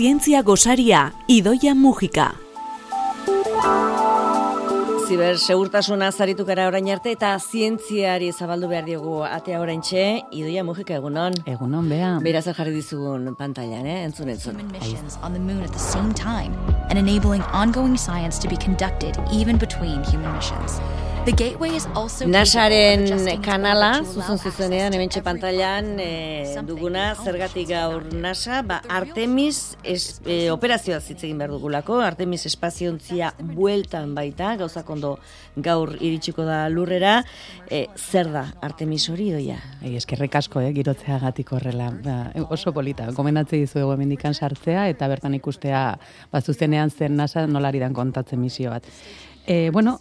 Zientzia gosaria, Idoia Mujika. Ziber segurtasuna zaritu gara orain arte eta zientziari zabaldu behar diogu atea orain txe, Idoia Mujika egunon. Egunon, bea. Beraz jarri dizugun pantailan, eh? entzun entzun. human missions on the moon at the same time and enabling ongoing science to be conducted even between human missions. Nasaren kanala, zuzen zuzenean, hemen pantailan e, duguna, zergatik gaur. NASA, ba, Artemis es, e, operazioa hitz egin behar dugulako, Artemis espaziontzia bueltan baita, gauzak ondo gaur iritsiko da lurrera, e, zer da Artemis hori doia? Ei, eskerrik asko, eh, girotzeagatik horrela. Ba, oso polita, gomendatze dizuegu hemendikan sartzea eta bertan ikustea ba, zuzenean zen nasa nolari dan kontatzen misio bat. E, bueno,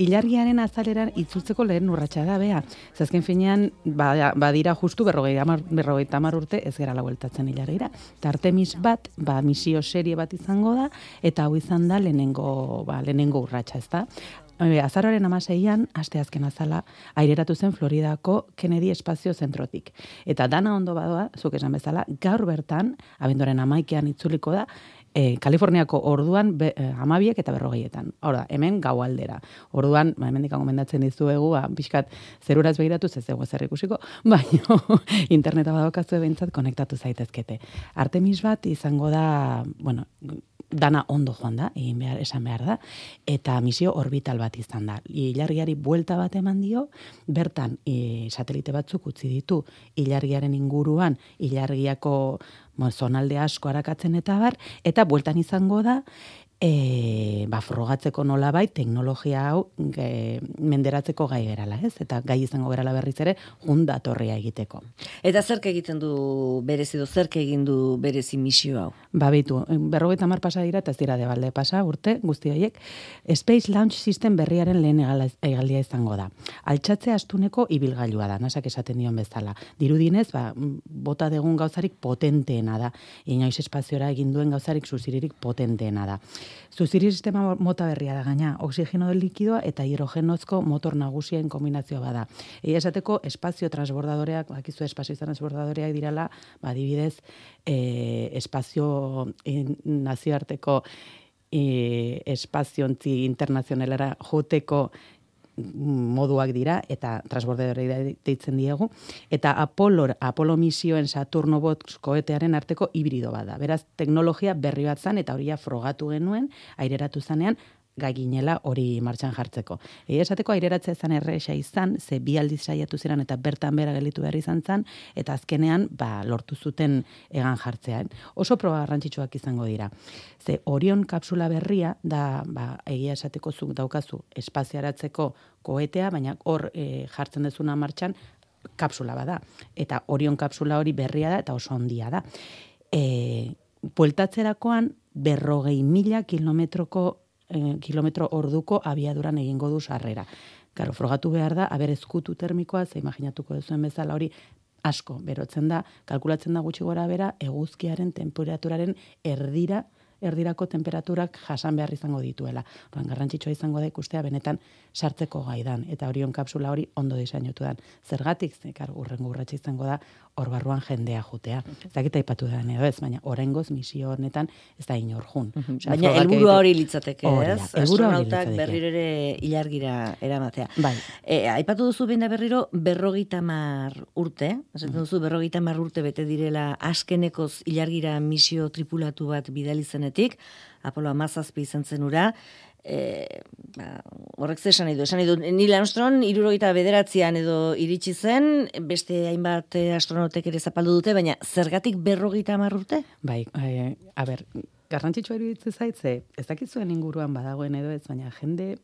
Ilargiaren azaleran itzultzeko lehen urratsa da, bea. Zazken finean, ba, badira justu berrogei amar, berrogei tamar urte ez gara bueltatzen ilargira. Eta Artemis bat, ba, misio serie bat izango da, eta hau izan da lehenengo, ba, lehenengo urratsa, ez da. Azaroaren amaseian, aste azken azala, aireratu zen Floridako Kennedy Espazio Zentrotik. Eta dana ondo badoa, zuk esan bezala, gaur bertan, abenduaren amaikean itzuliko da, e, Kaliforniako orduan be, e, amabiek eta berrogeietan. Hor da, hemen gau aldera. Orduan, ba, hemen gomendatzen dizuegu, ba, pixkat zeruraz begiratu, ez dugu zer ikusiko, baina interneta badokazue behintzat konektatu zaitezkete. Artemis bat izango da, bueno, dana ondo joan da, egin behar, esan behar da, eta misio orbital bat izan da. Ilargiari buelta bat eman dio, bertan e, satelite batzuk utzi ditu, ilargiaren inguruan, ilargiako bueno, zonalde asko arakatzen eta bar, eta bueltan izango da, e, ba, frogatzeko nolabait teknologia hau e, menderatzeko gai gerala, ez? Eta gai izango gerala berriz ere, junda torria egiteko. Eta zerk egiten du berezi do, zerk egin du berezi misio hau? Ba, bitu, berrogeita mar pasa dira, eta ez dira debalde pasa, urte, guzti horiek, Space Launch System berriaren lehen egaldia izango da. Altxatze astuneko ibilgailua da, nasak esaten dion bezala. Dirudinez, ba, bota degun gauzarik potenteena da. Inoiz espaziora egin duen gauzarik zuziririk potenteena da. Zuziri sistema mota berria da gaina, oxigeno likidoa eta hidrogenozko motor nagusien kombinazioa bada. Egia esateko espazio transbordadoreak, bakizu espazio transbordadoreak dirala, ba, adibidez, e, espazio in, nazioarteko e, espaziontzi internazionalera joteko moduak dira eta transbordadorei deitzen diegu eta Apollo Apollo misioen Saturno bot koetearen arteko hibrido bada. Beraz teknologia berri bat zan eta horia frogatu genuen aireratu zanean gai ginela hori martxan jartzeko. Egia esateko aireratzea izan erresa izan, ze bi aldiz saiatu ziren eta bertan bera gelitu behar izan zan, eta azkenean ba, lortu zuten egan jartzean. Oso proba garrantzitsuak izango dira. Ze Orion kapsula berria da ba, egia esateko zuk daukazu espaziaratzeko koetea, baina hor e, jartzen dezuna martxan kapsula bada. Eta Orion kapsula hori berria da eta oso handia da. E, bueltatzerakoan berrogei mila kilometroko eh, kilometro orduko abiaduran egingo du sarrera. Karo, frogatu behar da, aber ezkutu termikoa, ze imaginatuko duzuen bezala hori asko berotzen da, kalkulatzen da gutxi gora bera, eguzkiaren temperaturaren erdira, erdirako temperaturak jasan behar izango dituela. Oran, garrantzitsua izango da ikustea benetan sartzeko gaidan, eta orion kapsula hori ondo disainutu dan. Zergatik, zekar, urrengo urratxe izango da, hor barruan jendea jutea. Ez dakit aipatu da edo ez, baina oraingoz misio honetan ez da inor jun. Baina helburua egiten- hori litzateke, ez? Astronautak berriro ere ilargira eramatea. Bai. E, aipatu duzu behin da berriro berrogeita mar urte, esaten duzu berrogeita mar urte bete direla askenekoz ilargira misio tripulatu bat bidali zenetik, Apolo amazazpi izan zen ura, e, ba, horrek ze esan du, esan du, Neil Armstrong irurogeita bederatzean edo iritsi zen, beste hainbat eh, astronautek ere zapaldu dute, baina zergatik berrogeita mar urte? Bai, e, a ber, garrantzitsua iruditzen zaitze, ez dakizuen inguruan badagoen edo ez, baina jende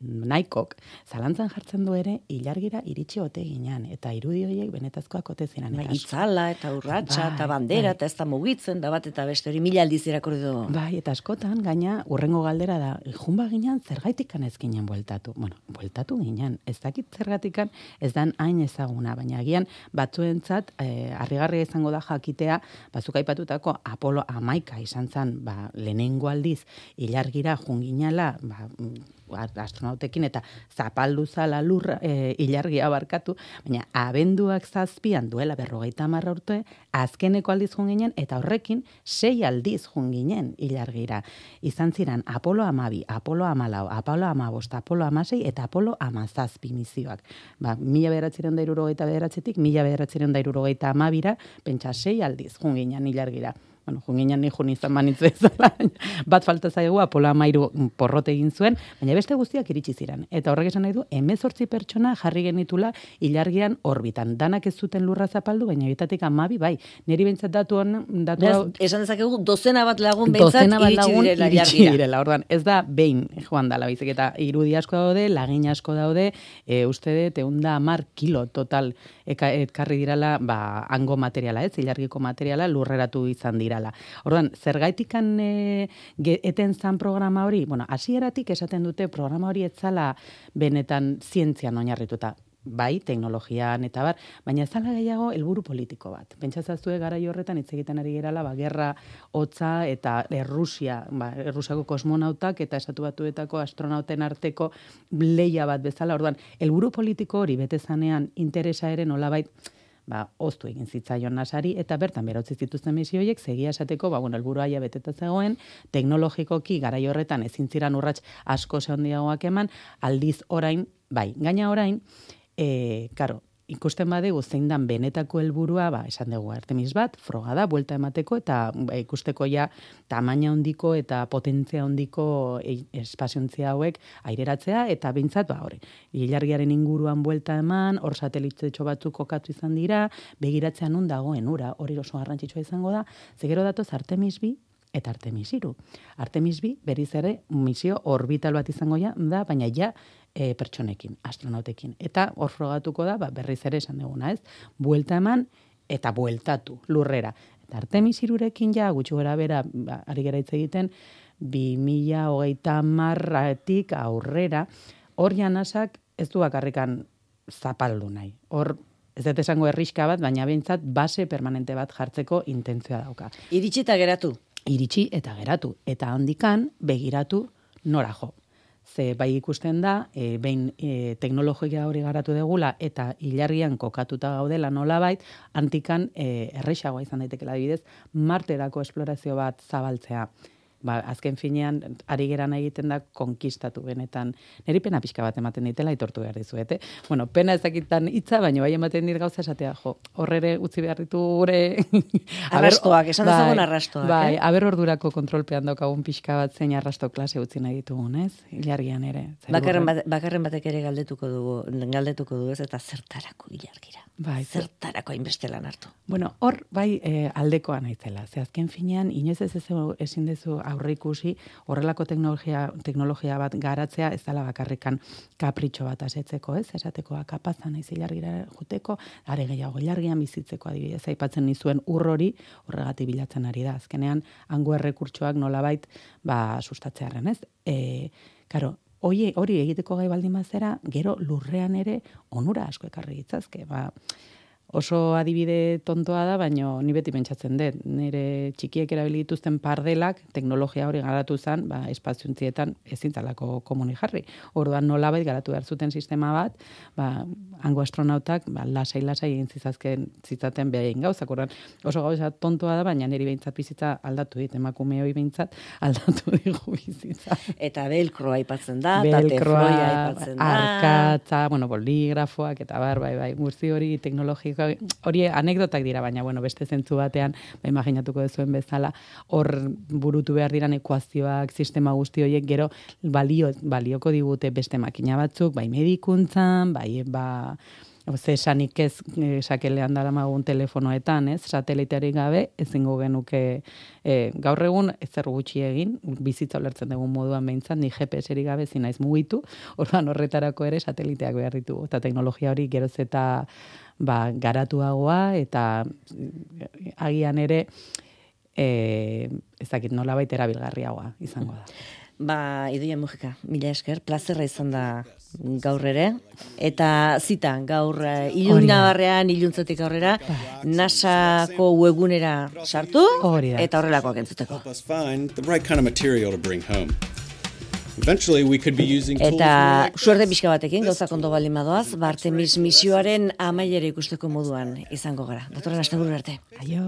naikok, zalantzan jartzen du ere, ilargira iritsi ote ginean, eta irudi horiek benetazkoak ote ziren. Bai, itzala eta urratsa Bai, eta bandera bai. eta ez da mugitzen da bat eta beste hori mila aldiz irakurri du. Bai, eta askotan, gaina, urrengo galdera da, junba ginean, zergaitikan ez ginen bueltatu. Bueno, bueltatu ginen, ez dakit zergatikan, ez dan hain ezaguna, baina agian batzuentzat, eh, harrigarria izango da jakitea, bazuk aipatutako Apolo amaika izan zen, ba, lehenengo aldiz, ilargira junginala, ba, astronautekin eta zapaldu zala lurra e, ilargia barkatu, baina abenduak zazpian duela berrogeita marra urte, azkeneko aldiz jun ginen, eta horrekin sei aldiz jun ginen ilargira. Izan ziren Apolo amabi, Apolo amalau, Apolo amabost, Apolo amasei eta Apolo amazazpi mizioak. Ba, mila beratziren da irurogeita beratzetik, mila beratziren da irurogeita amabira, pentsa sei aldiz jun ginen ilargira bueno, junginan ni jun izan manitzu ezala, bat falta zaigu Apolo amairu porrote egin zuen, baina beste guztiak iritsi ziren. Eta horrek esan nahi du, emezortzi pertsona jarri genitula ilargian orbitan. Danak ez zuten lurra zapaldu, baina bitatik amabi, bai, niri bintzat datu hon, datu hau... Esan dezakegu, dozena bat lagun bintzat iritsi direla iritsi direla, orduan, ez da behin joan dala, bizik, eta irudi asko daude, lagin asko daude, e, uste dut, eunda amar kilo total eka, etkarri dirala, ba, ango materiala, ez, ilargiko materiala, lurreratu izan dira dala. Orduan, zergaitikan e, eten zan programa hori, bueno, hasieratik esaten dute programa hori etzala benetan zientzian oinarrituta bai, teknologian eta bar, baina ez zala gehiago helburu politiko bat. Pentsatzazue gara horretan hitz egiten ari gerala, ba, gerra hotza eta Errusia, ba, Errusiako kosmonautak eta esatu batuetako astronauten arteko leia bat bezala. Orduan, helburu politiko hori bete zanean interesa ere nolabait, ba, oztu egin zitzaion nasari, eta bertan berotzi zituzten misio horiek, segia esateko, ba, bueno, elburu aia beteta zegoen, teknologikoki garai horretan ezin ziran urrats asko zehondiagoak eman, aldiz orain, bai, gaina orain, e, karo, ikusten badegu zein dan benetako helburua, ba, esan dugu Artemis bat, froga da, buelta emateko, eta ba, ikusteko ja tamaina hondiko eta potentzia hondiko e, espaziontzia hauek aireratzea, eta bintzat, ba, hori, hilargiaren inguruan buelta eman, hor satelitzetxo batzuk kokatu izan dira, begiratzean nun dagoen ura, hori oso garrantzitsua izango da, zegero datoz Artemis bi, eta Artemis iru. Artemis bi, beriz ere, misio orbital bat izango ja, da, baina ja, e, pertsonekin, astronautekin. Eta hor frogatuko da, ba, berriz ere esan duguna, ez? Buelta eman eta bueltatu lurrera. Eta Artemis irurekin ja, gutxi gora bera, ba, ari gara hitz egiten, bi mila hogeita marratik aurrera, hor janasak ez du bakarrikan zapaldu nahi. Hor, ez dut esango erriska bat, baina bintzat base permanente bat jartzeko intentzioa dauka. Iritsi eta geratu. Iritsi eta geratu. Eta handikan begiratu nora jo ze bai ikusten da, e, behin e, teknologia hori garatu degula eta ilargian kokatuta gaudela nolabait, antikan e, errexagoa izan daitekela adibidez, marterako esplorazio bat zabaltzea ba, azken finean, ari geran egiten da, konkistatu benetan. Neri pena pixka bat ematen ditela, itortu behar dizuete. Bueno, pena ezakitan hitza, baina bai ematen dit gauza esatea, jo, horrere utzi behar ditu gure... arrastoak, esan bai, arrastoak, bai, eh? aber ordurako kontrolpean daukagun pixka bat zein arrasto klase utzi nahi ditugun, ez? Ilargian ere. Bakarren, bat, bakarren batek ere galdetuko dugu, galdetuko du ez, eta zertarako ilargira. Bai, zertarako hainbeste lan hartu. Bueno, hor bai e, aldekoa naizela. Ze azken finean inoiz ez ezin dezu aurre ikusi horrelako teknologia teknologia bat garatzea ez dela bakarrikan kapritxo bat asetzeko, ez? Esatekoa ba, kapazan naiz ilargira joteko, are gehiago ilargian bizitzeko adibidez aipatzen nizuen urrori horregatik bilatzen ari da. Azkenean hango errekurtsoak nolabait ba sustatzearren, ez? Eh, Karo, Oie, hori egiteko gai baldin bazera, gero lurrean ere onura asko ekarri gitzazke. Ba, oso adibide tontoa da, baino ni beti pentsatzen dut. Nire txikiek erabili dituzten pardelak, teknologia hori garatu zen, ba, espaziontzietan ezintzalako komuni jarri. Orduan nolabait garatu behar zuten sistema bat, ba, hango astronautak ba, lasai lasai egin zizazken zitzaten behin gauzak. Orduan oso gauza tontoa da, baina niri behintzat bizitza aldatu dit, emakume hori behintzat aldatu digu bizitza. Eta belkroa aipatzen da, belkroa aipatzen da. Arkatza, bueno, boligrafoak, eta bar, bai, bai, guzti hori teknologiko hori anekdotak dira, baina bueno, beste zentzu batean, ba, imaginatuko dezuen bezala, hor burutu behar diran ekuazioak, sistema guzti horiek gero balio, balioko digute beste makina batzuk, bai medikuntzan, bai ba, ze esanik ez e, sakelean dara magun telefonoetan, ez, sateliteari gabe, ezingo genuke e, gaur egun ez zer gutxi egin, bizitza ulertzen dugun moduan behintzat, ni GPS-eri gabe zinaiz mugitu, orduan horretarako ere sateliteak behar ditugu, eta teknologia hori geroz eta ba, garatuagoa eta agian ere e, ez dakit nola baita erabilgarriagoa izango da. Ba, iduia mugika, mila esker, plazerra izan da gaur ere, eta zita, gaur eh, iluna barrean, iluntzatik aurrera, ba. nasako webunera sartu, eta horrelakoak entzuteko. Eventually we could be using tools Eta suerte pixka batekin, gauzak ondo bali madoaz, Bartemis misioaren amaiera ikusteko moduan izango gara. Datorren asteburu arte. Aio.